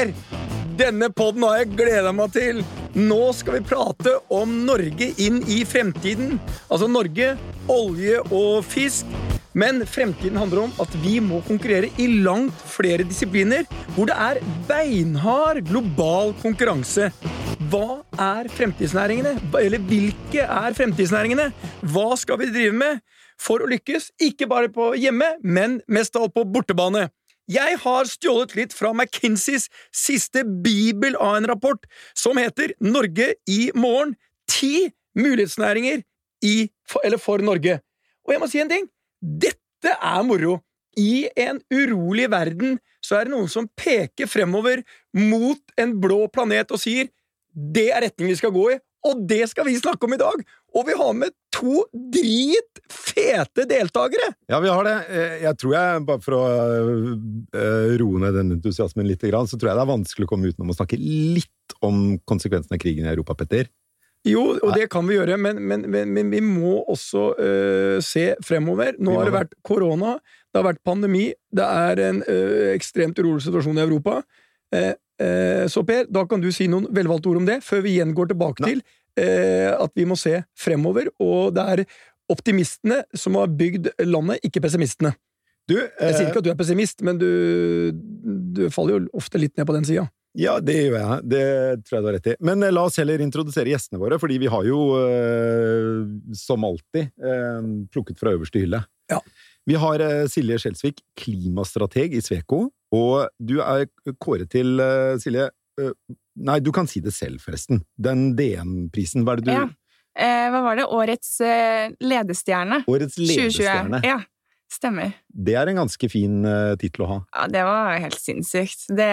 Per! Denne podden har jeg gleda meg til. Nå skal vi prate om Norge inn i fremtiden. Altså Norge, olje og fisk. Men fremtiden handler om at vi må konkurrere i langt flere disipliner hvor det er beinhard global konkurranse. Hva er fremtidsnæringene? Eller hvilke er fremtidsnæringene? Hva skal vi drive med for å lykkes? Ikke bare på hjemme, men mest av alt på bortebane. Jeg har stjålet litt fra McKinseys siste bibel av en rapport, som heter Norge i morgen. Ti mulighetsnæringer i, eller for Norge. Og jeg må si en ting. Dette er moro. I en urolig verden så er det noen som peker fremover mot en blå planet og sier det er retningen vi skal gå i, og det skal vi snakke om i dag! Og vi har med to dritfete deltakere! Ja, vi har det. Eh, jeg tror jeg, bare for å eh, roe ned den entusiasmen litt, så tror jeg det er vanskelig å komme utenom å snakke litt om konsekvensene av krigen i Europa, Petter. Jo, og det kan vi gjøre, men, men, men, men vi må også uh, se fremover. Nå har det vært korona, det har vært pandemi, det er en uh, ekstremt urolig situasjon i Europa. Uh, så Per, da kan du si noen velvalgte ord om det, før vi igjen går tilbake Nei. til at vi må se fremover. Og det er optimistene som har bygd landet, ikke pessimistene. Du, jeg sier ikke at du er pessimist, men du, du faller jo ofte litt ned på den sida. Ja, det gjør jeg. Det tror jeg du har rett i. Men eh, la oss heller introdusere gjestene våre, fordi vi har jo, eh, som alltid, eh, plukket fra øverste hylle. Ja. Vi har Silje Skjelsvik, klimastrateg i Sveko, og du er kåret til, Silje Nei, du kan si det selv, forresten. Den DN-prisen, hva er det du ja. Eh, Hva var det? Årets ledestjerne. Årets ledestjerne. 2020. Ja. Stemmer. Det er en ganske fin uh, tittel å ha. Ja, det var helt sinnssykt. Det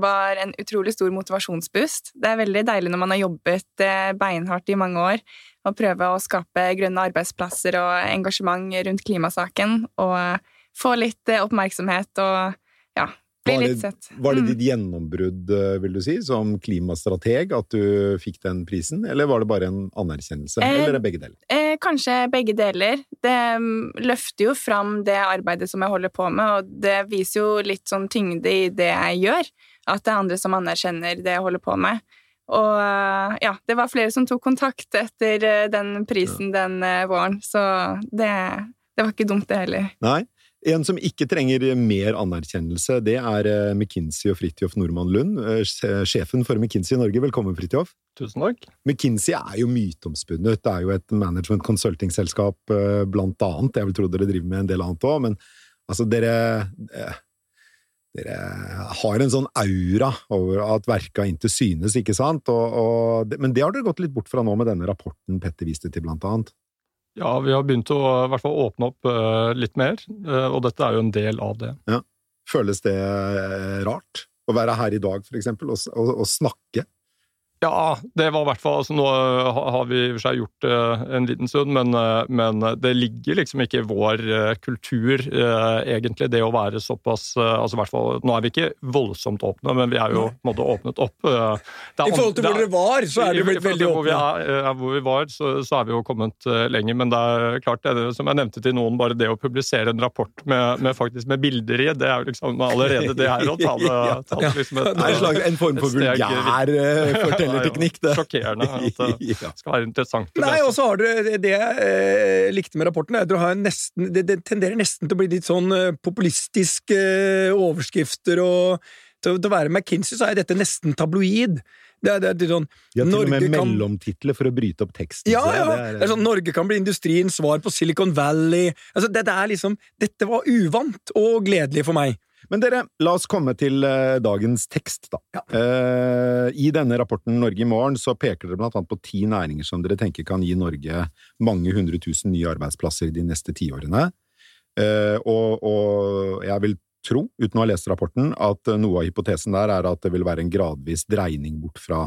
var en utrolig stor motivasjonsboost. Det er veldig deilig når man har jobbet uh, beinhardt i mange år, å prøve å skape grønne arbeidsplasser og engasjement rundt klimasaken, og uh, få litt oppmerksomhet og ja, bli litt sett. Var det mm. ditt gjennombrudd, vil du si, som klimastrateg, at du fikk den prisen, eller var det bare en anerkjennelse, eller begge deler? kanskje begge deler. Det mm, løfter jo fram det arbeidet som jeg holder på med, og det viser jo litt sånn tyngde i det jeg gjør. At det er andre som anerkjenner det jeg holder på med. Og ja, det var flere som tok kontakt etter eh, den prisen den eh, våren, så det, det var ikke dumt, det heller. Nei. En som ikke trenger mer anerkjennelse, det er eh, McKinsey og Fridtjof Nordmann Lund, eh, sjefen for McKinsey i Norge. Velkommen, Fridtjof. Tusen takk. McKinsey er jo myteomspunnet. Det er jo et management consulting-selskap, eh, blant annet. Jeg vil tro dere driver med en del annet òg, men altså, dere dere har en sånn aura over at verka ikke synes, ikke sant? Og, og, men det har dere gått litt bort fra nå med denne rapporten Petter viste til, blant annet. Ja, vi har begynt å hvert fall åpne opp uh, litt mer, uh, og dette er jo en del av det. Ja. Føles det eh, rart? Å være her i dag, for eksempel, og, og, og snakke ja, det var i hvert fall altså Nå har vi i og for seg gjort det en liten stund, men, eh, men, det ligger liksom ikke i vår eh, kultur, eh, egentlig, det å være såpass altså hvert fall, Nå er vi ikke voldsomt åpne, men vi er jo på en måte åpnet opp. I forhold til hvor dere var, så er det blitt veldig åpne. Hvor vi, er, hvor vi var, så, så, er vi jo kommet lenger. Men det er klart, det, som jeg nevnte til noen, bare det å publisere en rapport med, med faktisk med bilder i, det er jo liksom allerede det her å ta det, ta det liksom et, en, en form for vulgær fortelling fortellerteknikk, det. Sjokkerende at det skal være interessant. Nei, og så har dere det jeg eh, likte med rapporten, er at dere har nesten, det, det, tenderer nesten til å bli litt sånn eh, populistiske eh, overskrifter, og til, til, å være McKinsey så er dette nesten tabloid. Det er, det er sånn, ja, til og med mellomtitler for å bryte opp teksten. Ja, ja. Det er, det er sånn, Norge kan bli industriens svar på Silicon Valley. Altså, det, det er liksom, dette var uvant og gledelig for meg. Men dere, la oss komme til uh, dagens tekst, da. Ja. Uh, I denne rapporten Norge i morgen så peker dere blant annet på ti næringer som dere tenker kan gi Norge mange hundre tusen nye arbeidsplasser de neste tiårene. Uh, og, og jeg vil tro, uten å ha lest rapporten, at noe av hypotesen der er at det vil være en gradvis dreining bort fra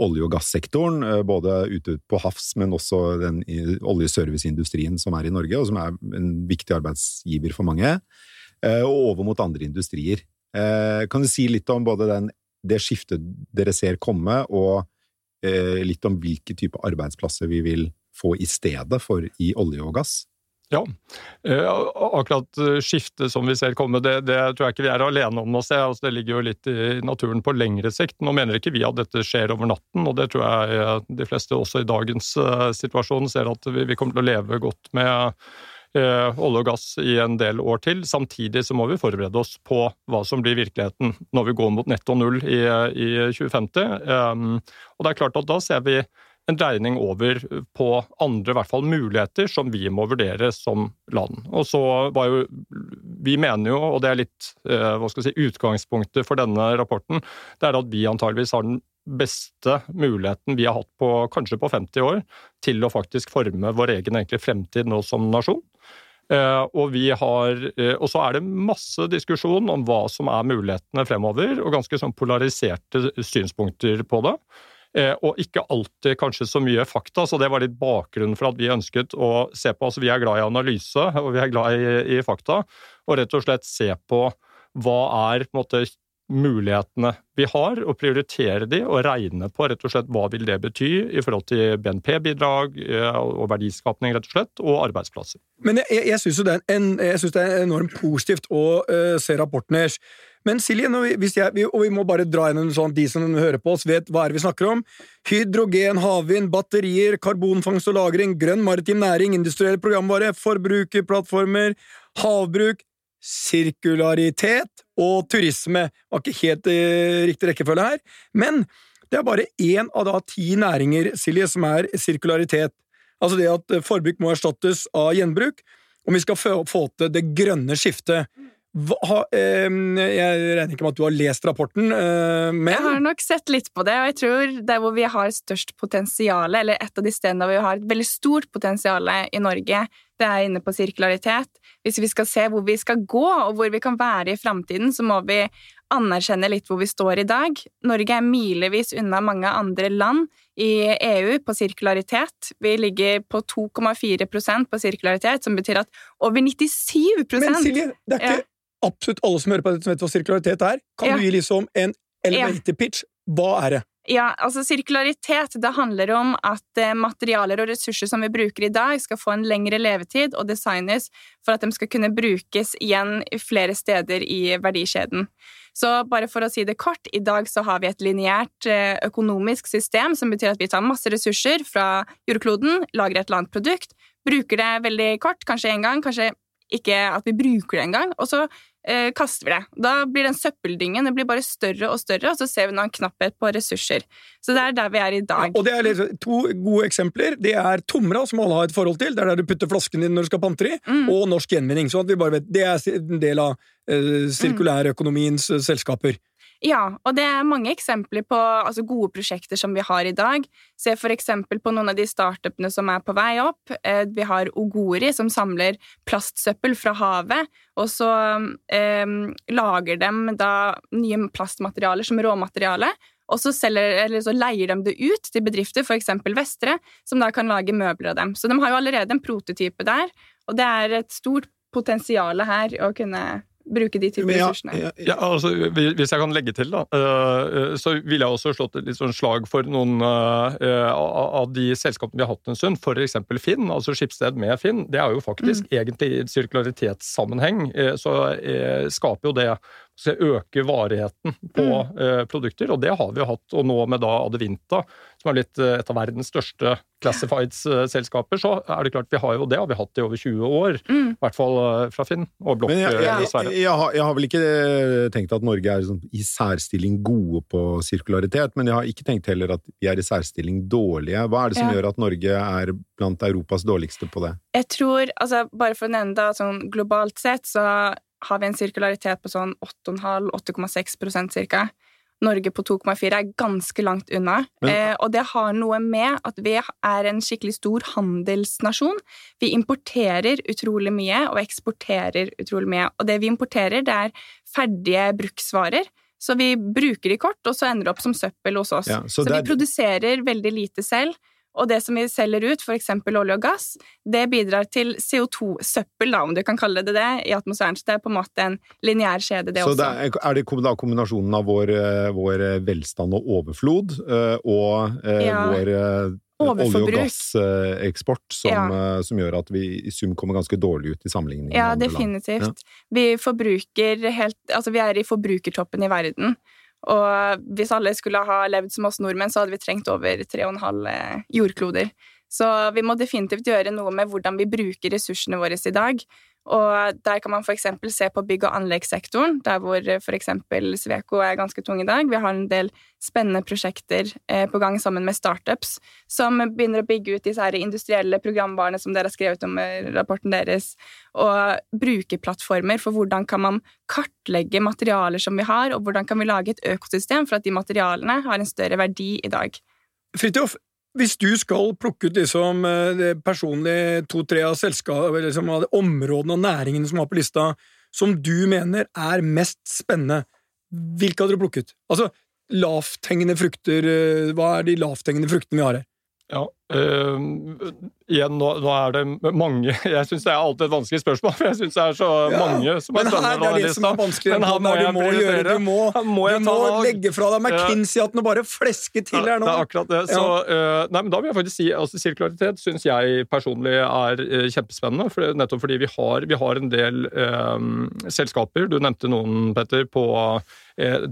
olje- og gassektoren, både ute på havs, men også den oljeserviceindustrien som er i Norge, og som er en viktig arbeidsgiver for mange. Eh, og over mot andre industrier. Eh, kan du si litt om både den, det skiftet dere ser komme, og eh, litt om hvilke type arbeidsplasser vi vil få i stedet for i olje og gass? Ja, akkurat skiftet som vi ser komme, det, det, tror jeg ikke vi er alene om å se. Altså, det ligger jo litt i naturen på lengre sikt. Nå mener ikke vi at dette skjer over natten, og det tror jeg de fleste også i dagens situasjon ser at vi, vi kommer til å leve godt med olje og gass i en del år til. Samtidig så må vi forberede oss på hva som blir virkeligheten når vi går mot netto null i, i 2050. Um, og det er klart at da ser vi en dreining over på andre i hvert fall muligheter som vi må vurdere som land. Og så var jo, Vi mener jo, og det er litt eh, hva skal jeg si, utgangspunktet for denne rapporten, det er at vi antageligvis har den beste muligheten vi har hatt på kanskje på 50 år til å faktisk forme vår egen egentlig fremtid nå som nasjon. Eh, og, har, eh, og, så er det masse diskusjon om hva som er mulighetene fremover, og ganske sånn polariserte synspunkter på det. Eh, og ikke alltid kanskje så mye fakta, så det var litt bakgrunnen for at vi ønsket å se på altså Vi er glad i analyse, og vi er glad i, i fakta, og rett og slett se på hva er på en måte mulighetene vi har, og prioritere de og regne på rett og slett hva vil det bety i forhold til BNP-bidrag eh, og verdiskapning rett og slett, og arbeidsplasser. Men jeg, jeg syns det, det, er enormt positivt å uh, se rapporten deres. Men Silje, jeg, og vi må bare dra inn en sånn de som hører på oss, vet hva er vi snakker om. Hydrogen, havvind, batterier, karbonfangst og -lagring, grønn maritim næring, industriell programvare, forbrukerplattformer, havbruk, sirkularitet og turisme. Det var ikke helt eh, riktig rekkefølge her, men det er bare én av da ti næringer, Silje, som er sirkularitet. Altså det at forbruk må erstattes av gjenbruk, om vi skal få til det grønne skiftet. Hva, eh, jeg regner ikke med at du har lest rapporten, eh, men Jeg har nok sett litt på det, og jeg tror der hvor vi har størst potensial, eller et av de stedene hvor vi har et veldig stort potensial i Norge, det er inne på sirkularitet. Hvis vi skal se hvor vi skal gå, og hvor vi kan være i framtiden, så må vi anerkjenne litt hvor vi står i dag. Norge er milevis unna mange andre land i EU på sirkularitet. Vi ligger på 2,4% på sirkularitet, som betyr at over 97 Men Silje, det er ikke ja absolutt alle som hører på dette, som vet hva sirkularitet er. Kan ja. du gi liksom en elevator pitch? Hva er det? Ja, altså Sirkularitet det handler om at eh, materialer og ressurser som vi bruker i dag, skal få en lengre levetid og designes for at de skal kunne brukes igjen flere steder i verdikjeden. Så bare for å si det kort, i dag så har vi et lineært eh, økonomisk system, som betyr at vi tar masse ressurser fra jordkloden, lager et eller annet produkt, bruker det veldig kort, kanskje én gang, kanskje ikke at vi bruker det engang, og så eh, kaster vi det. Da blir den søppeldyngen det blir bare større og større, og så ser vi nå en knapphet på ressurser. Så det er der vi er i dag. Ja, og det er liksom To gode eksempler. Det er Tomra, som alle har et forhold til. Det er der du putter flasken din når du skal pantre i, mm. og Norsk Gjenvinning. Så at vi bare vet, Det er en del av eh, sirkulærøkonomiens mm. selskaper. Ja, og det er mange eksempler på altså, gode prosjekter som vi har i dag. Se eksempel på noen av de startupene som er på vei opp. Eh, vi har Ogori, som samler plastsøppel fra havet, og så eh, lager de da nye plastmaterialer som råmateriale. Og så, selger, så, leier de det ut til bedrifter, f.eks. Vestre, som da kan lage møbler av dem. Så de har jo allerede en prototype der, og det er et stort potensial her å kunne bruke de typer ja, ressursene. Ja, ja, altså, hvis jeg kan legge til, da, uh, så vil jeg også slått et litt sånn slag for noen uh, av de selskapene vi har hatt en stund, f.eks. Finn, altså Skipsted med Finn. Det er jo faktisk mm. egentlig i sirkularitetssammenheng uh, så skaper jo det øke varigheten på mm. produkter, og det har vi jo hatt. Og nå med da Adevinta, som er litt et av verdens største classifieds-selskaper, så er det klart vi har jo det, og vi har hatt det i over 20 år. Mm. I hvert fall fra Finn og Blokk, jeg, jeg, jeg, Jeg, har, jeg, har, vel ikke tenkt at Norge er sånn, i særstilling gode på sirkularitet, men jeg har ikke tenkt heller at vi er i særstilling dårlige. Hva er det som ja. gjør at Norge er blant Europas dårligste på det? Jeg tror, altså bare for å nevne det, sånn globalt sett, så har vi en sirkularitet på sånn 8,5-8,6 cirka. Norge på 2,4 er ganske langt unna. Men, eh, og det har noe med at vi er en skikkelig stor handelsnasjon. Vi importerer utrolig mye og eksporterer utrolig mye. Og det vi importerer, det er ferdige bruksvarer. Så vi bruker de kort, og så ender det opp som søppel hos oss. Ja, så, så vi produserer veldig lite selv. Og det som vi selger ut, f.eks. olje og gass, det bidrar til CO2-søppel, om du kan kalle det det, i atmosfæren. Så det er på en måte en lineær kjede, det så også. Så er det da kombinasjonen av vår, eh, vår velstand og overflod eh, og eh, ja. vår olje- og gasseksport som, ja. som, gjør at vi i sum kommer ganske dårlig ut i sammenligning ja, med andre definitivt. land. Ja. Vi forbruker helt Altså, vi er i forbrukertoppen i verden. Og hvis alle skulle ha levd som oss nordmenn, så hadde vi trengt over 3,5 eh, jordkloder. Så vi må definitivt gjøre noe med hvordan vi bruker ressursene våre i dag. Og der kan man f.eks. se på bygg- og anleggssektoren, der hvor f.eks. Sveko er ganske tung i dag. Vi har en del spennende prosjekter eh, på gang sammen med startups som begynner å bygge ut disse her industrielle programvarene som dere har skrevet om i rapporten deres, og brukerplattformer for hvordan kan man kartlegge materialer som vi har, og hvordan kan vi lage et økosystem for at de materialene har en større verdi i dag. Fridtjof, hvis du skal plukke ut liksom eh, personlig to-tre av selskapet, liksom av områdene og næringene som var på lista, som du mener er mest spennende, hvilke hadde du plukket? Altså, lavthengende frukter, eh, hva er de lavthengende fruktene vi har her? Ja, øh, igjen, nå, nå, er det mange Jeg syns det er alltid et vanskelig spørsmål, for jeg syns det er så ja, mange som er spennende. Men her er det som er vanskelig. Men her må du må gjøre Du må, må, du må legge fra deg McKinsey-hatten og bare fleske til her nå. Det er akkurat det. Så, øh, nei, men da vil jeg faktisk si altså, sirkularitet syns jeg personlig er øh, kjempespennende. For, nettopp fordi vi har, vi har en del selskaper. Du nevnte noen, Petter, på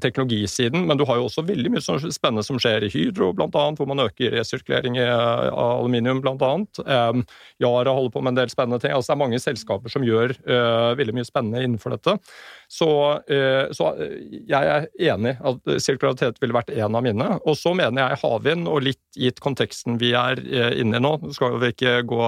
teknologisiden, men du har jo også veldig mye spennende som skjer i Hydro, blant annet, hvor man øker resirkulering i av aluminium, bl.a. annet. Yara holder på med en del spennende ting. Altså, det er mange selskaper som gjør uh, veldig mye spennende innenfor dette. Så, uh, så uh, jeg er enig at sirkularitet ville vært en av mine. Og så mener jeg havvind, og litt gitt konteksten vi er inne i nå skal vi ikke gå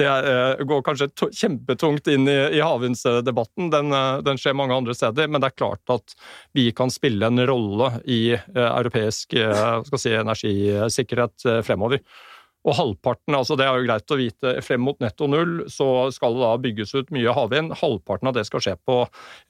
Det er, går kanskje kjempetungt inn i, i havvindsdebatten, den, den, skjer mange andre steder, men det er klart at vi kan spille en rolle i europeisk si, energisikkerhet fremover. Og halvparten, altså det er jo greit å vite, frem mot netto null så skal det da bygges ut mye havvind. Halvparten av det skal skje på,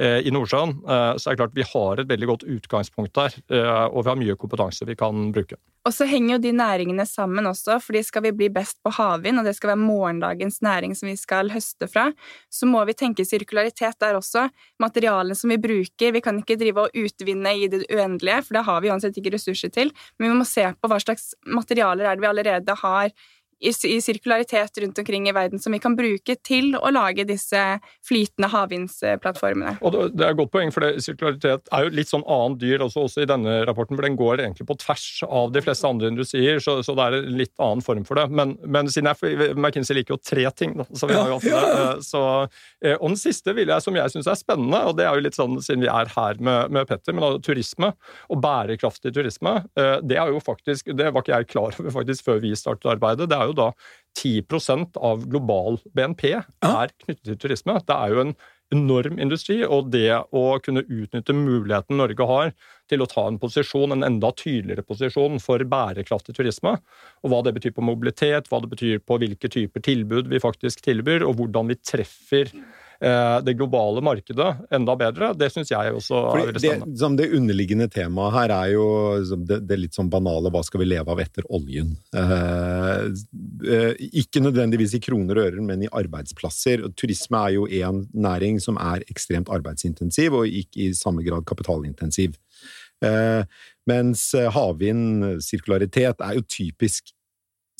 eh, i Nordsjøen. Eh, så det er klart vi har et veldig godt utgangspunkt der, eh, og vi har mye kompetanse vi kan bruke. Og så henger jo de næringene sammen også, fordi skal vi bli best på havvind, og det skal være morgendagens næring som vi skal høste fra, så må vi tenke sirkularitet der også. Materialene som vi bruker, vi kan ikke drive og utvinne i det uendelige, for det har vi uansett ikke ressurser til, men vi må se på hva slags materialer er det vi allerede har i, i, sirkularitet rundt omkring i verden som vi kan bruke til å lage disse flytende havvindsplattformene. Og Det er et godt poeng, for det, sirkularitet er jo litt sånn annet dyr også, også, i denne rapporten, for den går egentlig på tvers av de fleste andre industrier, så, så det er en litt annen form for det. Men, men siden jeg, McKinsey liker jo tre ting, da, så vi har jo ja. det. Så, eh, og den siste vil jeg, som jeg syns er spennende, og det er jo litt sånn siden vi er her med, med Petter, men altså, turisme og bærekraftig turisme, eh, det er jo faktisk, det var ikke jeg klar over faktisk før vi startet arbeidet. det er jo jo da 10% av global BNP er knyttet til turisme. Det er jo en enorm industri, og det å kunne utnytte muligheten Norge har til å ta en posisjon, en enda tydeligere posisjon for bærekraftig turisme, og hva det betyr på mobilitet, hva det betyr på hvilke typer tilbud vi faktisk tilbyr, og hvordan vi treffer det globale markedet enda bedre. Det syns jeg også er veldig spennende. Det, det, underliggende temaet her er jo det, det, litt sånn banale hva skal vi leve av etter oljen? Eh, eh, ikke nødvendigvis i kroner og ører, men i arbeidsplasser. Turisme er jo en næring som er ekstremt arbeidsintensiv, og ikke i samme grad kapitalintensiv. Eh, mens havvind, sirkularitet, er jo typisk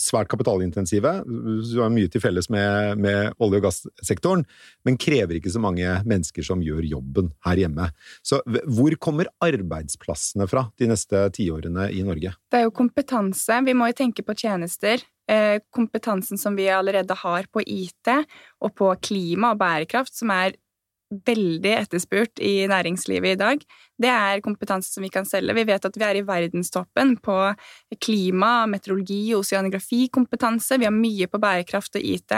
svært kapitalintensive, Du har mye til felles med, med, olje- og gassektoren, men krever ikke så mange mennesker som gjør jobben her hjemme. Så hvor kommer arbeidsplassene fra de neste tiårene i Norge? Det er jo kompetanse. Vi må jo tenke på tjenester. Eh, kompetansen som vi allerede har på IT og på klima og bærekraft, som er veldig etterspurt i næringslivet i dag, det er kompetanse som vi kan selge. Vi vet at vi er i verdenstoppen på klima, meteorologi og oseanografikompetanse. Vi har mye på bærekraft og IT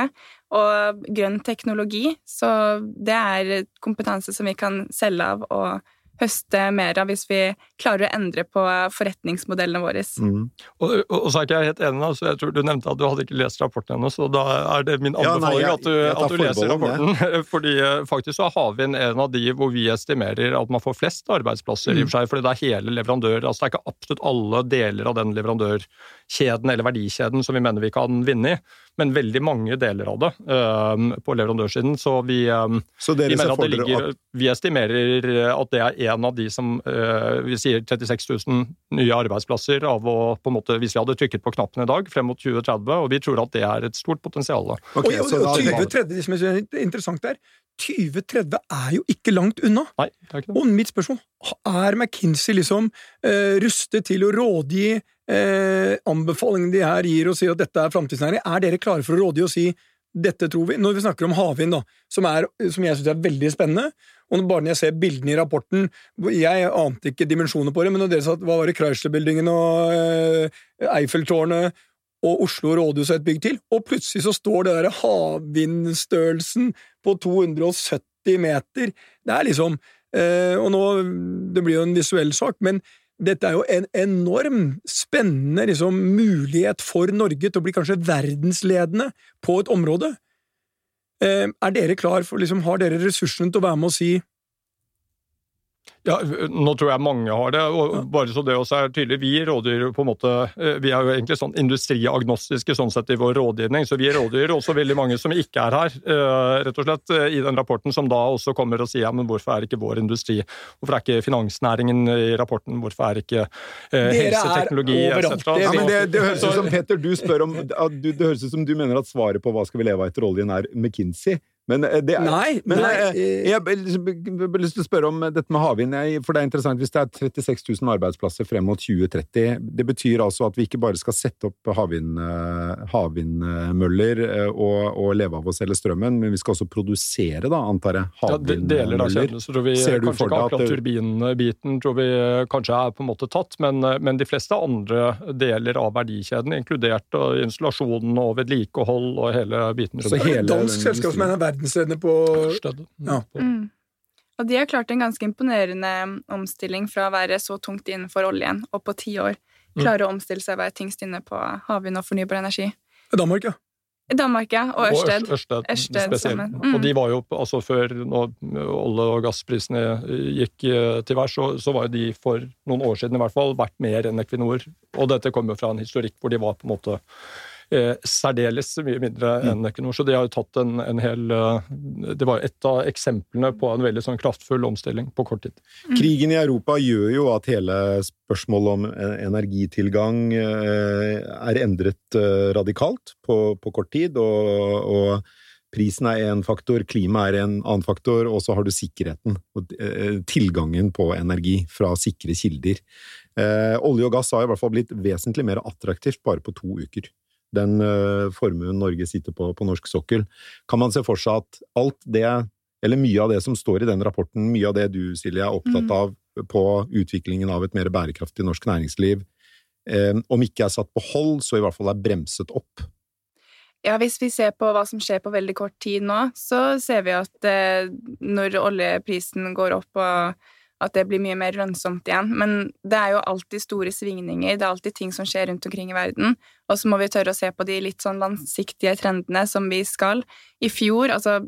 og grønn teknologi, så det er kompetanse som vi kan selge av og høste mer av hvis vi klarer å endre på forretningsmodellene våre. Mm. Og, og, og, så er ikke jeg helt enig, altså jeg tror du nevnte at du hadde ikke lest rapporten ennå, så da er det min anbefaling ja, nei, jeg, at du, at du leser rapporten. Ja. Fordi eh, faktisk så har havvind en av de hvor vi estimerer at man får flest arbeidsplasser, mm. i og for seg, fordi det er hele leverandør, altså det er ikke absolutt alle deler av den leverandørkjeden eller verdikjeden som vi mener vi kan vinne i, men veldig mange deler av det um, på leverandørsiden. Så vi, um, så vi mener at det ligger at... Vi estimerer at det er en av de som uh, Vi sier 36 000 nye arbeidsplasser av å på en måte, Hvis vi hadde trykket på knappen i dag, frem mot 2030, og vi tror at det er et stort potensial. Okay, og, og, og 2030, det som er interessant der, 2030 er jo ikke langt unna. Nei, det er ikke det. Og mitt spørsmål er McKinsey liksom uh, rustet til å rådgi eh, anbefalingene de her gir og sier at dette er framtidsnæring? Er dere klare for å rådgi og si dette tror vi? Når vi snakker om havvind, da, som, er, som jeg syns er veldig spennende, og bare når jeg ser bildene i rapporten Jeg ante ikke dimensjoner på det, men når dere sa hva var det Chrysler-buildingen og eh, Eiffeltårnet og Oslo rådhus og et bygg til, og plutselig så står det der havvindstørrelsen på 270 meter. Det er liksom eh, Og nå Det blir jo en visuell sak, men dette er jo en enorm spennende liksom, mulighet for Norge til å bli kanskje verdensledende på et område. Eh, er dere klar for liksom, Har dere ressursene til å være med og si ja, Nå tror jeg mange har det. og bare så det også er tydelig, Vi rådgir på en måte, eh, vi er jo egentlig sånn industriagnostiske sånn sett i vår rådgivning, så vi rådgir også veldig mange som ikke er her, eh, rett og slett, eh, i den rapporten, som da også kommer og sier ja, men hvorfor er ikke vår industri, hvorfor er ikke finansnæringen i rapporten, hvorfor er ikke eh, helseteknologi etc. Ja, men det, det høres ut som Peter, du spør om, det høres ut som du mener at svaret på hva skal vi leve av etter oljen er McKinsey. Men eh, det er, nei, men nei, jeg, jeg, jeg, har lyst til å spørre om dette med havvind. For det er interessant hvis det er 36 000 arbeidsplasser frem mot 2030. Det betyr altså at vi ikke bare skal sette opp havvind, eh, havvindmøller eh, og, og, leve av å selge strømmen, men vi skal også produsere, da, antar jeg, havvindmøller. Ja, deler tror vi Ser du kanskje ikke akkurat turbinbiten tror vi kanskje er på en måte tatt, men, men de fleste andre deler av verdikjeden, inkludert installasjonen og vedlikehold og hele biten. Så hele dansk selskap som er verdensledende på ja. mm. Og de har klart en ganske imponerende omstilling fra å være så tungt innenfor oljen, og på ti år mm. klare å omstille seg og være tyngst inne på havvind og fornybar energi. Danmark, ja. Danmark, ja. Og Ørsted. Og Ørsted, Ørsted spesielt. Mm. Og de var jo, altså Før når olje- og gassprisene gikk eh, til værs, så, så, var jo de for noen år siden i hvert fall vært mer enn Equinor. Og dette kommer jo fra en historikk hvor de var på en måte eh, særdeles mye mindre mm. enn Equinor. Så de har jo tatt en, en hel eh, Det var et av eksemplene på en veldig sånn kraftfull omstilling på kort tid. Mm. Krigen i Europa gjør jo at hele spørsmålet om eh, energitilgang eh, er endret radikalt på, på kort tid. og, og Prisen er én faktor, klima er en annen faktor, og så har du sikkerheten. og Tilgangen på energi fra sikre kilder. Eh, olje og gass har i hvert fall blitt vesentlig mer attraktivt bare på to uker den uh, formuen Norge sitter på på norsk sokkel. Kan man se for seg at alt det, eller mye av det som står i den rapporten, mye av det du, Silje, er opptatt mm. av på utviklingen av et mer bærekraftig norsk næringsliv, eh, om ikke er satt på hold, så i hvert fall er bremset opp? Ja, Hvis vi ser på hva som skjer på veldig kort tid nå, så ser vi at eh, når oljeprisen går opp og at det blir mye mer lønnsomt igjen. Men det er jo alltid store svingninger, det er alltid ting som skjer rundt omkring i verden. Og så må vi tørre å se på de litt sånn langsiktige trendene som vi skal. I fjor, altså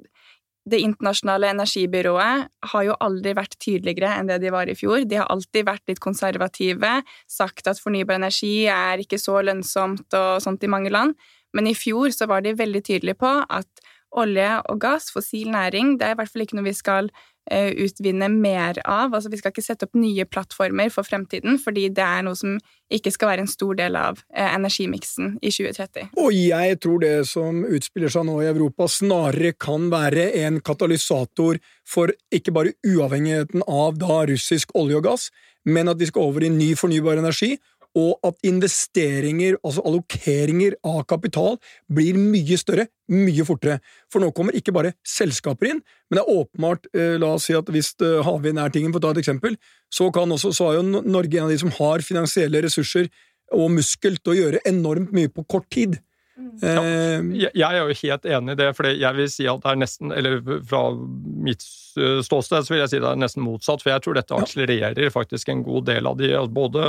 Det internasjonale energibyrået har jo aldri vært tydeligere enn det de var i fjor. De har alltid vært litt konservative, sagt at fornybar energi er ikke så lønnsomt og sånt i mange land. Men i fjor så var de veldig tydelige på at olje og gass, fossil næring, det er i hvert fall ikke noe vi skal Eh, utvinne mer av. Altså, vi skal ikke sette opp nye plattformer for fremtiden, fordi det er noe som ikke skal være en stor del av eh, energimiksen i 2030. Og jeg tror det som utspiller seg nå i Europa, snarere kan være en katalysator for ikke bare uavhengigheten av da russisk olje og gass, men at vi skal over i ny fornybar energi, og at investeringer, altså allokeringer av kapital, blir mye større, mye fortere. For nå kommer ikke bare selskaper inn, men det er åpenbart, eh, la oss si at hvis eh, havvind er tingen, for å ta et eksempel, så, også, så er jo Norge en av de som har finansielle ressurser og muskel til å gjøre enormt mye på kort tid. Ja, ehm. jeg er jo helt enig i det, for jeg vil si at det er nesten Eller fra mitt ståsted så vil jeg si det er nesten motsatt, for jeg tror dette akselererer faktisk en god del av de, både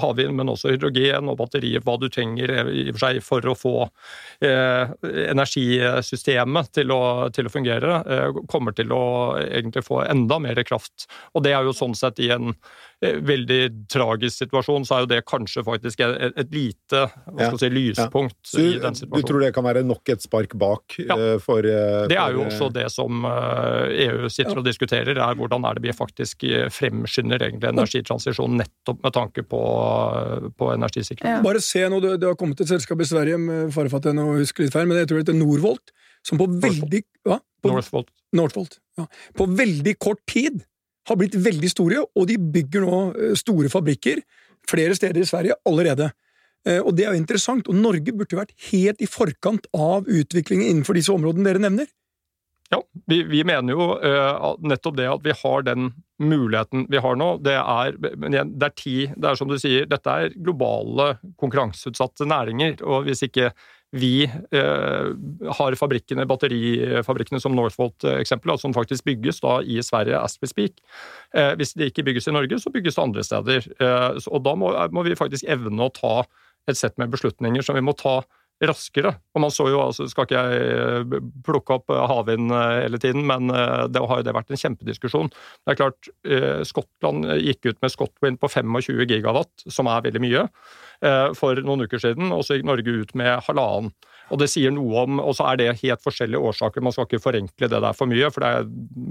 havvind, men også hydrogen og batterier, hva du trenger i og for seg for å få eh, energisystemet til å, til å fungere, eh, kommer til å egentlig få enda mer kraft. Og det er jo sånn sett i en Eh, veldig tragisk situasjon, så er jo det kanskje faktisk et, et lite hva skal si, lyspunkt ja. Så, i den situasjonen. Du tror det kan være nok et spark bak ja. for, for Det er jo også det som EU sitter og diskuterer, er hvordan er det vi faktisk fremskynder egentlig energitransisjonen nettopp med tanke på, på energisikkerhet. Ja. Bare se nå, det, det, har kommet et selskap i Sverige, med fare for at jeg nå husker litt feil, men jeg tror det heter Norvolt, som på veldig hva? På, Northvolt. Northvolt ja. På veldig kort tid har blitt veldig store, og de bygger nå store fabrikker flere steder i Sverige allerede. Eh, og det er jo interessant, og Norge burde vært helt i forkant av utviklingen innenfor disse områdene dere nevner. Ja, vi, vi mener jo uh, nettopp det at vi har den muligheten vi har nå. Det er, det er ti Det er som du sier, dette er globale konkurranseutsatte næringer. Og hvis ikke vi uh, har fabrikkene, batterifabrikkene som Northvolt eksempel, som faktisk bygges da i Sverige as we speak. Uh, hvis de ikke bygges i Norge, så bygges det andre steder. og da må, må vi faktisk evne å ta et sett med beslutninger som vi må ta raskere. Og man så jo, altså Skal ikke jeg eh, plukke opp eh, havvind eh, hele tiden, men det har jo det vært en kjempediskusjon. Det er klart, Skottland gikk ut med Scotwind på 25 gigawatt, som er veldig mye, for noen uker siden, og så gikk Norge ut med halvannen. Og det sier noe om, og så er det helt forskjellige årsaker, man skal ikke forenkle det der for mye, for det er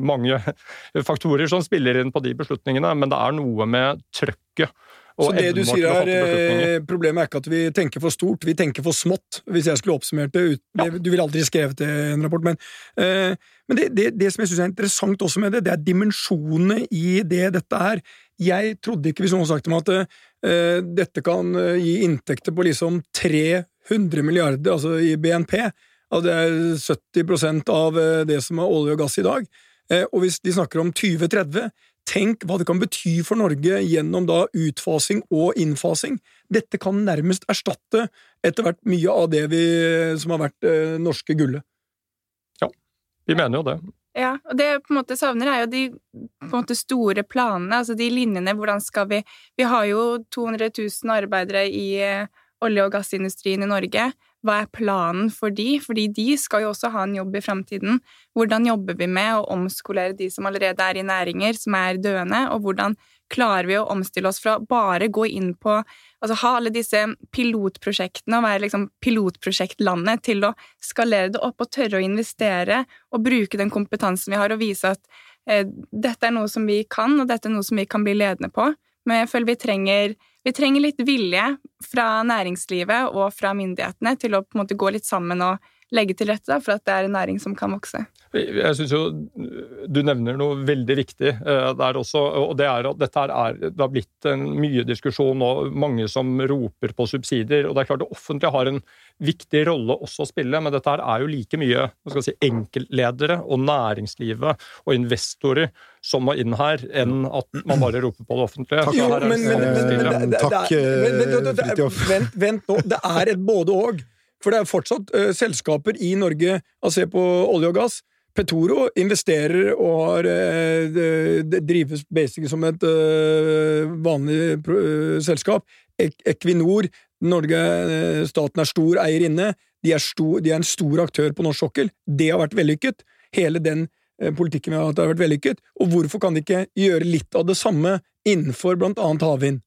mange faktorer som spiller inn på de beslutningene, men det er noe med trøkket så det du sier er, eh, Problemet er ikke at vi tenker for stort, vi tenker for smått. Hvis jeg skulle oppsummert det ut, ja. Du ville aldri skrevet det i en rapport, men, uh, men det, det, det, som jeg syns er interessant også med det, det er dimensjonene i det dette er. Jeg trodde ikke, hvis noen hadde sagt til meg at uh, dette kan gi inntekter på liksom 300 milliarder, altså i BNP, at det er 70 av det som er olje og gass i dag. Og hvis de snakker om 2030, Tenk hva det kan bety for Norge gjennom da utfasing og innfasing. Dette kan nærmest erstatte etter hvert mye av det vi, som har vært eh, norske gullet. Ja, vi mener jo det. Ja, og det jeg på en måte savner, er jo de på en måte store planene, altså de linjene. Hvordan skal vi Vi har jo 200 000 arbeidere i eh, olje- og gassindustrien i Norge. Hva er planen for de? Fordi de skal jo også ha en jobb i framtiden. Hvordan jobber vi med å omskolere de som allerede er i næringer som er døende, og hvordan klarer vi å omstille oss fra bare gå inn på Altså ha alle disse pilotprosjektene og være liksom pilotprosjektlandet til å skalere det opp og tørre å investere og bruke den kompetansen vi har, og vise at eh, dette er noe som vi kan, og dette er noe som vi kan bli ledende på. Men jeg føler vi trenger vi trenger litt vilje fra næringslivet og fra myndighetene til å på en måte gå litt sammen og legge til rette for at det er en næring som kan vokse. Jeg synes jo Du nevner noe veldig viktig eh, der også. og Det er at dette er, det har blitt en mye diskusjon og mange som roper på subsidier. og Det er klart det offentlige har en viktig rolle også å spille, men dette her er jo like mye si, enkeltledere og næringslivet og investorer som må inn her, enn at man bare roper på det offentlige. Takk, jo, men, Takk, Fridtjof. Vent, vent nå. Det er et både-og. For det er fortsatt uh, selskaper i Norge, altså se på olje og gass. Petoro investerer og har uh, drives basically som et uh, vanlig selskap. Equinor, Norge, staten er stor eier inne. De er, stor, de er, en stor aktør på norsk sokkel. Det har vært vellykket. Hele den politikken vi har hatt, har vært vellykket. Og hvorfor kan de ikke gjøre litt av det samme innenfor blant annet havvind?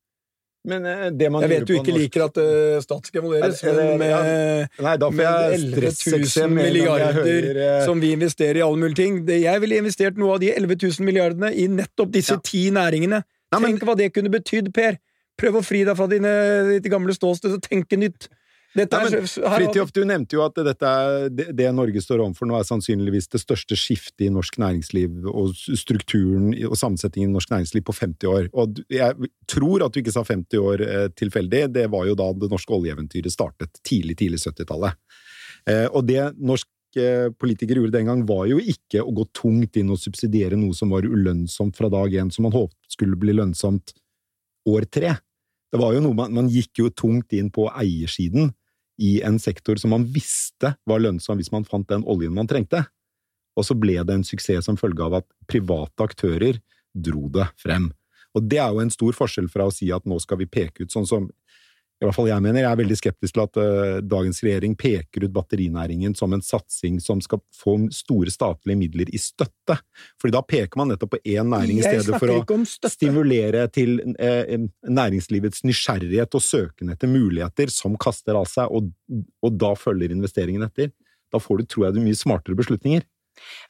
Men eh, det man Jeg vet du ikke norsk... liker at uh, stat skal evalueres, men med, Nei, med 11 000 milliarder hører, som vi investerer i alle mulige ting det, Jeg ville investert noe av de 11 000 milliardene i nettopp disse ja. ti næringene. Nei, Tenk men... hva det kunne betydd, Per! Prøv å fri deg fra dine, ditt gamle ståsted og tenke nytt. Fridtjof, du nevnte jo at dette, det, Norge står overfor nå, er sannsynligvis det største skiftet i norsk næringsliv og strukturen og sammensetningen i norsk næringsliv på 50 år. Og jeg tror at du ikke sa 50 år eh, tilfeldig. Det var jo da det norske oljeeventyret startet. Tidlig, tidlig 70-tallet. Eh, og det norske politikere gjorde den gang, var jo ikke å gå tungt inn og subsidiere noe som var ulønnsomt fra dag én, som man håpet skulle bli lønnsomt år tre. Det var jo noe man, man gikk jo tungt inn på eiersiden i en sektor som man visste var lønnsom hvis man fant den oljen man trengte. Og så ble det en suksess som følge av at private aktører dro det frem. Og det er jo en stor forskjell fra å si at nå skal vi peke ut sånn som i hvert fall jeg mener, jeg er veldig skeptisk til at uh, dagens regjering peker ut batterinæringen som en satsing som skal få store statlige midler i støtte. Fordi da peker man nettopp på én næring i stedet for å stimulere til uh, næringslivets nysgjerrighet og søken etter muligheter som kaster av seg, og, og da følger investeringen etter. Da får du, tror jeg, mye smartere beslutninger.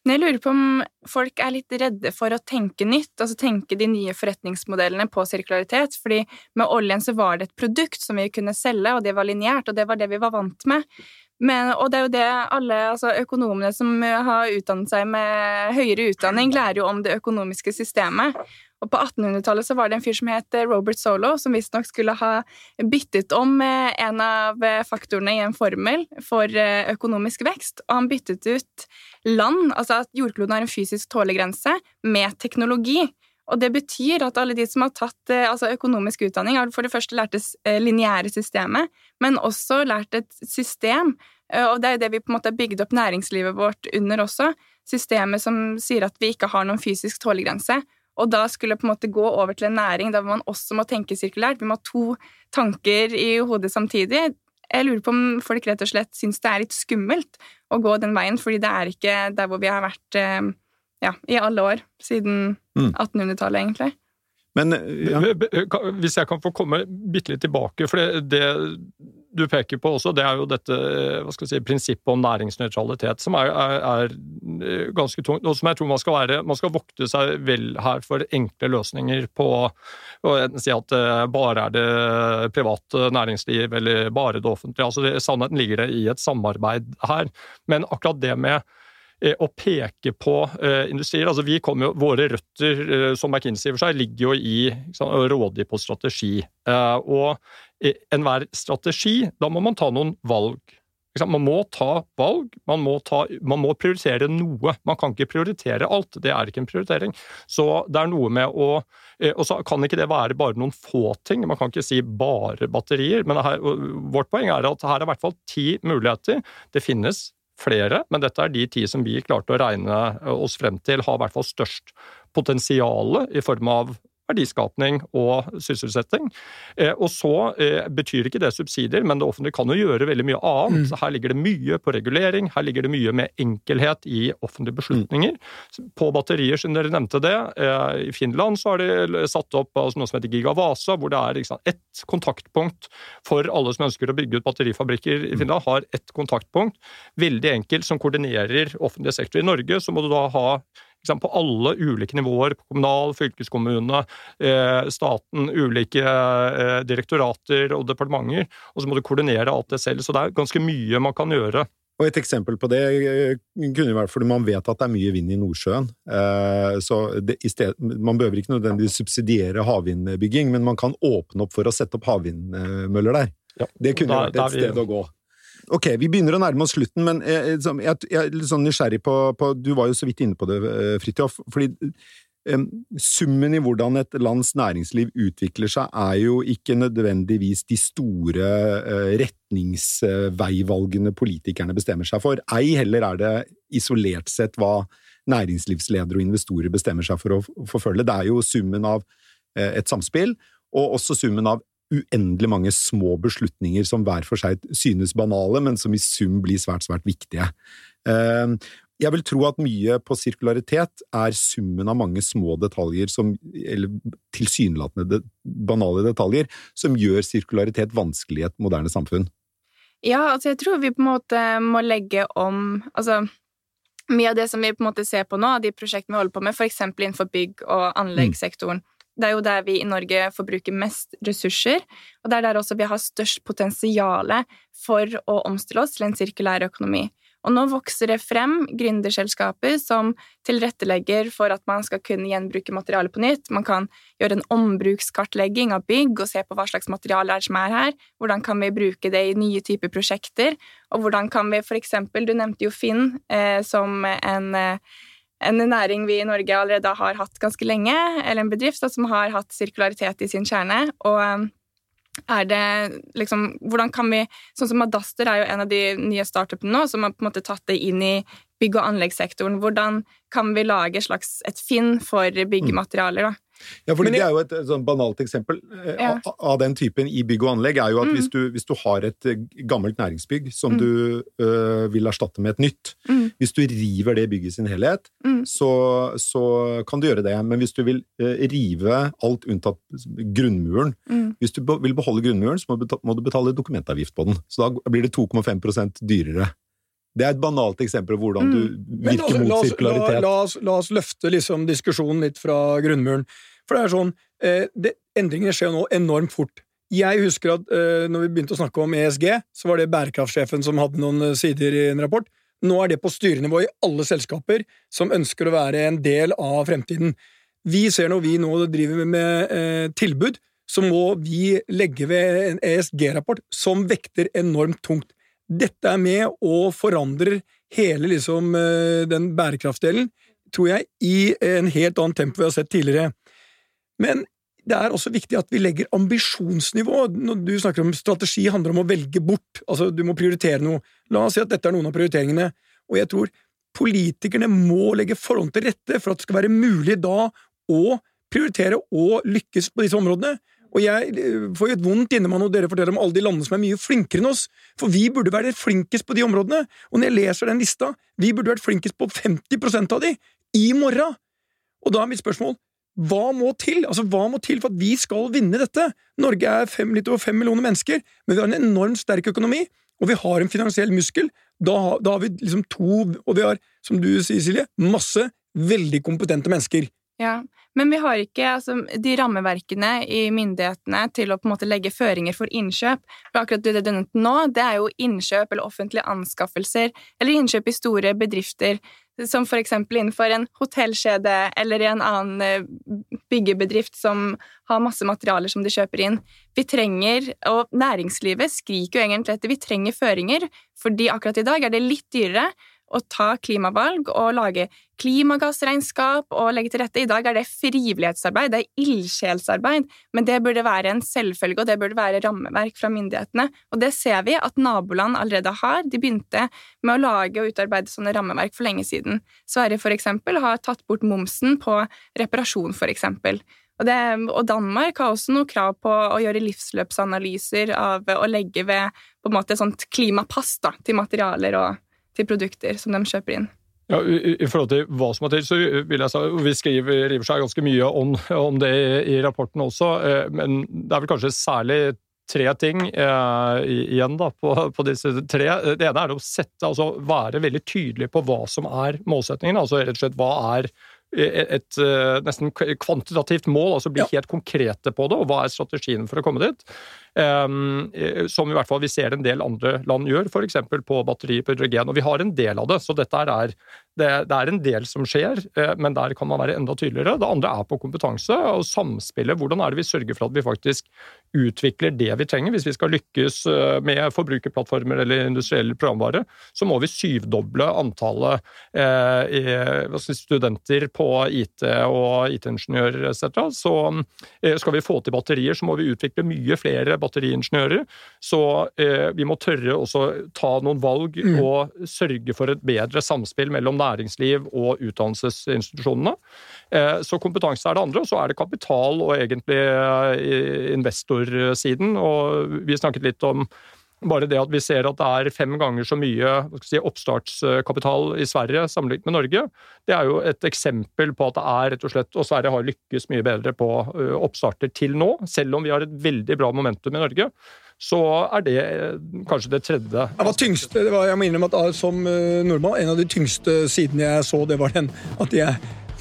Men jeg lurer på om folk er litt redde for å tenke nytt, altså tenke de nye forretningsmodellene på sirkularitet, fordi med oljen så var det et produkt som vi kunne selge, og det var lineært, og det var det vi var vant med. Men, og det er jo det alle altså økonomene som har utdannet seg med høyere utdanning, lærer jo om det økonomiske systemet. Og på 1800-tallet så var det en fyr som het eh, Robert Solo, som visstnok skulle ha byttet om eh, en av eh, faktorene i en formel for økonomisk vekst. Og han byttet ut land, altså at jordkloden har en fysisk tålegrense, med teknologi. Og det betyr at alle de som har tatt altså økonomisk utdanning, har for det første lært det lineære systemet, men også lært et system. Og det er jo det vi på en måte har bygd opp næringslivet vårt under også. Systemet som sier at vi ikke har noen fysisk tålegrense. Og da skulle på en måte gå over til en næring der man også må tenke sirkulært. Vi må ha to tanker i hodet samtidig. Jeg lurer på om folk rett og slett syns det er litt skummelt å gå den veien, fordi det er ikke der hvor vi har vært eh, ja, i alle år. Siden 1800-tallet, mm. egentlig. Men, ja. Hvis jeg kan få komme bitte litt tilbake, for det, det du peker på også, det er jo dette hva skal jeg si, prinsippet om næringsnøytralitet, som er, er, er, eh, ganske tungt, og som jeg tror man skal være Man skal vokte seg vel her for enkle løsninger på å si at eh, bare er det private næringsliv eller bare det offentlige. altså det, Sannheten ligger det i et samarbeid her. Men akkurat det med eh, å peke på uh, industrier. altså vi kommer jo, Våre røtter uh, som McKinsey for seg ligger jo i rådig på strategi. Og enhver strategi, da må man ta noen valg. Man må ta valg, man må, ta, man må, prioritere noe. Man kan ikke prioritere alt, det er ikke en prioritering. Så det er noe med å eh, Og så kan ikke det være bare noen få ting, man kan ikke si bare batterier. Men her, vårt poeng er at her er i hvert fall ti muligheter. Det finnes flere, men dette er de ti som vi klarte å regne oss frem til har i hvert fall størst potensial i form av verdiskapning og sysselsetting. Eh, og så eh, betyr ikke det subsidier, men det offentlige kan jo gjøre veldig mye annet. Mm. Her ligger det mye på regulering, her ligger det mye med enkelhet i offentlige beslutninger. Mm. På batterier, siden dere nevnte det, eh, i Finland så har de satt opp altså noe som heter Gigavasa, hvor det er liksom, ett kontaktpunkt for alle som ønsker å bygge ut batterifabrikker i mm. Finland, har ett kontaktpunkt. Veldig enkelt, som koordinerer offentlig sektor. I Norge så må du da ha på alle ulike nivåer, på kommunal, fylkeskommune, eh, staten, ulike eh, direktorater og departementer. Og så må du koordinere alt det selv. Så det er ganske mye man kan gjøre. Og Et eksempel på det eh, kunne være fordi man vet at det er mye vind i Nordsjøen. Så det, sted, Man behøver ikke nødvendigvis subsidiere havvindbygging, men man kan åpne opp for å sette opp havvindmøller der. Ja, det kunne vært et sted å gå. Ok, vi begynner å nærme oss slutten, men jeg, jeg, jeg er litt sånn nysgjerrig på, på, Du var jo så vidt inne på det, eh, Fridtjof. fordi um, Summen i hvordan et lands næringsliv utvikler seg, er jo ikke nødvendigvis de store uh, retningsveivalgene politikerne bestemmer seg for. Ei heller er det isolert sett hva næringslivsledere og investorer bestemmer seg for å forfølge. Det er jo summen av uh, et samspill, og også summen av uendelig mange små beslutninger som hver for seg synes banale, men som i sum blir svært, svært viktige. Ehm, jeg vil tro at mye på sirkularitet er summen av mange små detaljer, som, eller tilsynelatende banale detaljer, som gjør sirkularitet vanskelig i et moderne samfunn. Ja, altså jeg tror vi på en måte må legge om Altså mye av det som vi på en måte ser på nå, de prosjektene vi holder på med, f.eks. innenfor bygg- og anleggssektoren, mm det er jo der vi i Norge forbruker mest ressurser, og det er der også vi har størst potensial for å omstille oss til en sirkulær økonomi. Og nå vokser det frem gründerselskaper som tilrettelegger for at man skal kunne gjenbruke materialet på nytt. Man kan gjøre en ombrukskartlegging av bygg og se på hva slags materiale er som er her. Hvordan kan vi bruke det i nye typer prosjekter? Og hvordan kan vi eksempel, du nevnte jo Finn eh, som en eh, en næring vi i Norge allerede har hatt ganske lenge, eller en bedrift som har hatt sirkularitet i sin kjerne. Og um, er det liksom Hvordan kan vi Sånn som Adaster er jo en av de nye startupene nå som har på en måte tatt det inn i bygg- og anleggssektoren. Hvordan kan vi lage slags et finn for byggematerialer, da? Ja, for Det er jo et, et sånn banalt eksempel eh, Ja. av, av den typen i bygg og anlegg. er jo at Mm. hvis, du, hvis du har et eh, gammelt næringsbygg som Mm. du ø, vil erstatte med et nytt Mm. Hvis du river det bygget i sin helhet, Mm. så, så kan du gjøre det. Men hvis du vil ø, rive alt unntatt grunnmuren Mm. Hvis du be- vil beholde grunnmuren, så må du beta- må du betale dokumentavgift på den. Så da blir det 2,5% dyrere. Det er et banalt eksempel på hvordan du Men virker altså, mot la, la, sirkularitet. la, oss, la oss løfte liksom diskusjonen litt fra grunnmuren. For det er sånn, eh, det, Endringene skjer jo nå enormt fort. Jeg husker at eh, når vi begynte å snakke om ESG, så var det bærekraftsjefen som hadde noen eh, sider i en rapport. Nå er det på styrenivå i alle selskaper som ønsker å være en del av fremtiden. Vi ser når vi nå driver med eh, tilbud, så må vi legge ved en ESG-rapport som vekter enormt tungt. Dette er med og forandrer hele liksom, eh, den bærekraftsdelen, tror jeg, i en helt annen tempo vi har sett tidligere. Men det er også viktig at vi legger ambisjonsnivå. Når du snakker om strategi, handler om å velge bort. Altså, du må prioritere noe. La oss si at dette er noen av prioriteringene. Og jeg tror politikerne må legge forholdene til rette for at det skal være mulig da å prioritere og lykkes på disse områdene. Og jeg eh, får jo et vondt inne meg når dere forteller om alle de landene som er mye flinkere enn oss, for vi burde være flinkest på de områdene. Og når jeg leser den lista, vi burde vært flinkest på 50% av de i morgen. Og da er mitt spørsmål hva må til? Altså, hva må til for at vi skal vinne dette? Norge er fem, litt over fem millioner mennesker, men vi har en enormt sterk økonomi, og vi har en finansiell muskel. Da, da har vi liksom to, og vi har, som du sier, Silje, masse veldig kompetente mennesker. Ja, men vi har ikke altså, de rammeverkene i myndighetene til å på en måte legge føringer for innkjøp. For akkurat det du nevnte nå, det er jo innkjøp eller offentlige anskaffelser, eller innkjøp i store bedrifter, som for eksempel innenfor en hotellkjede eller i en annen eh, byggebedrift som har masse materialer som de kjøper inn. Vi trenger, og næringslivet skriker jo egentlig etter, vi trenger føringer, fordi akkurat i dag er det litt dyrere å ta klimavalg og lage klimagassregnskap og legge til rette. I dag er det frivillighetsarbeid, det er ildsjelsarbeid, men det burde være en selvfølge, og det burde være rammeverk fra myndighetene. Og det ser vi at naboland allerede har. De begynte med å lage og utarbeide sånne rammeverk for lenge siden. Sverige for eksempel har tatt bort momsen på reparasjon, for eksempel. Og, det, og Danmark har også noe krav på å gjøre livsløpsanalyser av å legge ved på en måte et sånt klimapass da, til materialer og til produkter som de kjøper inn. Ja, i, I forhold til hva som er til, så vil jeg si, Vi skriver river seg ganske mye om, om det i, i rapporten også, eh, men det er vel kanskje særlig tre ting eh, igjen da, på, på, disse tre. Det ene er å sette, altså være veldig tydelig på hva som er målsettingen. altså rett og slett hva er et, et nesten kvantitativt mål, altså bli Ja. helt konkrete på det, og hva er strategien for å komme dit? Um, som i hvert fall vi ser en del andre land gjør, f.eks. på batteri på hydrogen. Og vi har en del av det, så dette er, det, er en del som skjer, eh, men der kan man være enda tydeligere. Det andre er på kompetanse og samspillet. Hvordan er det vi sørger for at vi faktisk utvikler det vi trenger? Hvis vi skal lykkes eh, med forbrukerplattformer eller industriell programvare, så må vi syvdoble antallet eh, studenter på IT og IT-ingeniører etc. Så eh, skal vi få til batterier, så må vi utvikle mye flere batteriingeniører. Så eh, vi må tørre også ta noen valg Mm. og sørge for et bedre samspill mellom næringsliv og utdannelsesinstitusjonene. Eh, så kompetanse er det andre, og så er det kapital og egentlig eh, investorsiden. Og vi snakket litt om bare det at vi ser at det er fem ganger så mye si, oppstartskapital i Sverige sammenlignet med Norge, det er jo et eksempel på at det er rett og slett Og Sverige har lykkes mye bedre på oppstarter til nå, selv om vi har et veldig bra momentum i Norge. Så er det kanskje det tredje. Det var tyngste, det var, jeg må innrømme at Som nordmann, en av de tyngste sidene jeg så, det var den at er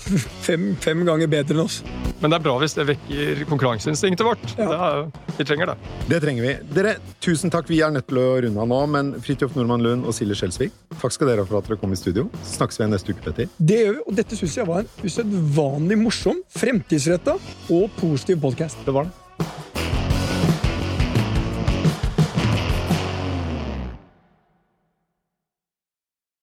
fem, fem ganger bedre enn oss. Men det er bra hvis det vekker konkurranseinstinktet vårt. Ja. Det er, vi trenger det. Det trenger vi. Dere, tusen takk. Vi er nødt til å runde av nå, men Fridtjof Nordmann Lund og Silje Skjelsvik, takk skal dere ha for at dere kom i studio. Snakkes vi neste uke, Petter. Det gjør vi, og dette syns jeg var en usedvanlig morsom, fremtidsretta og positiv podkast. Det var det.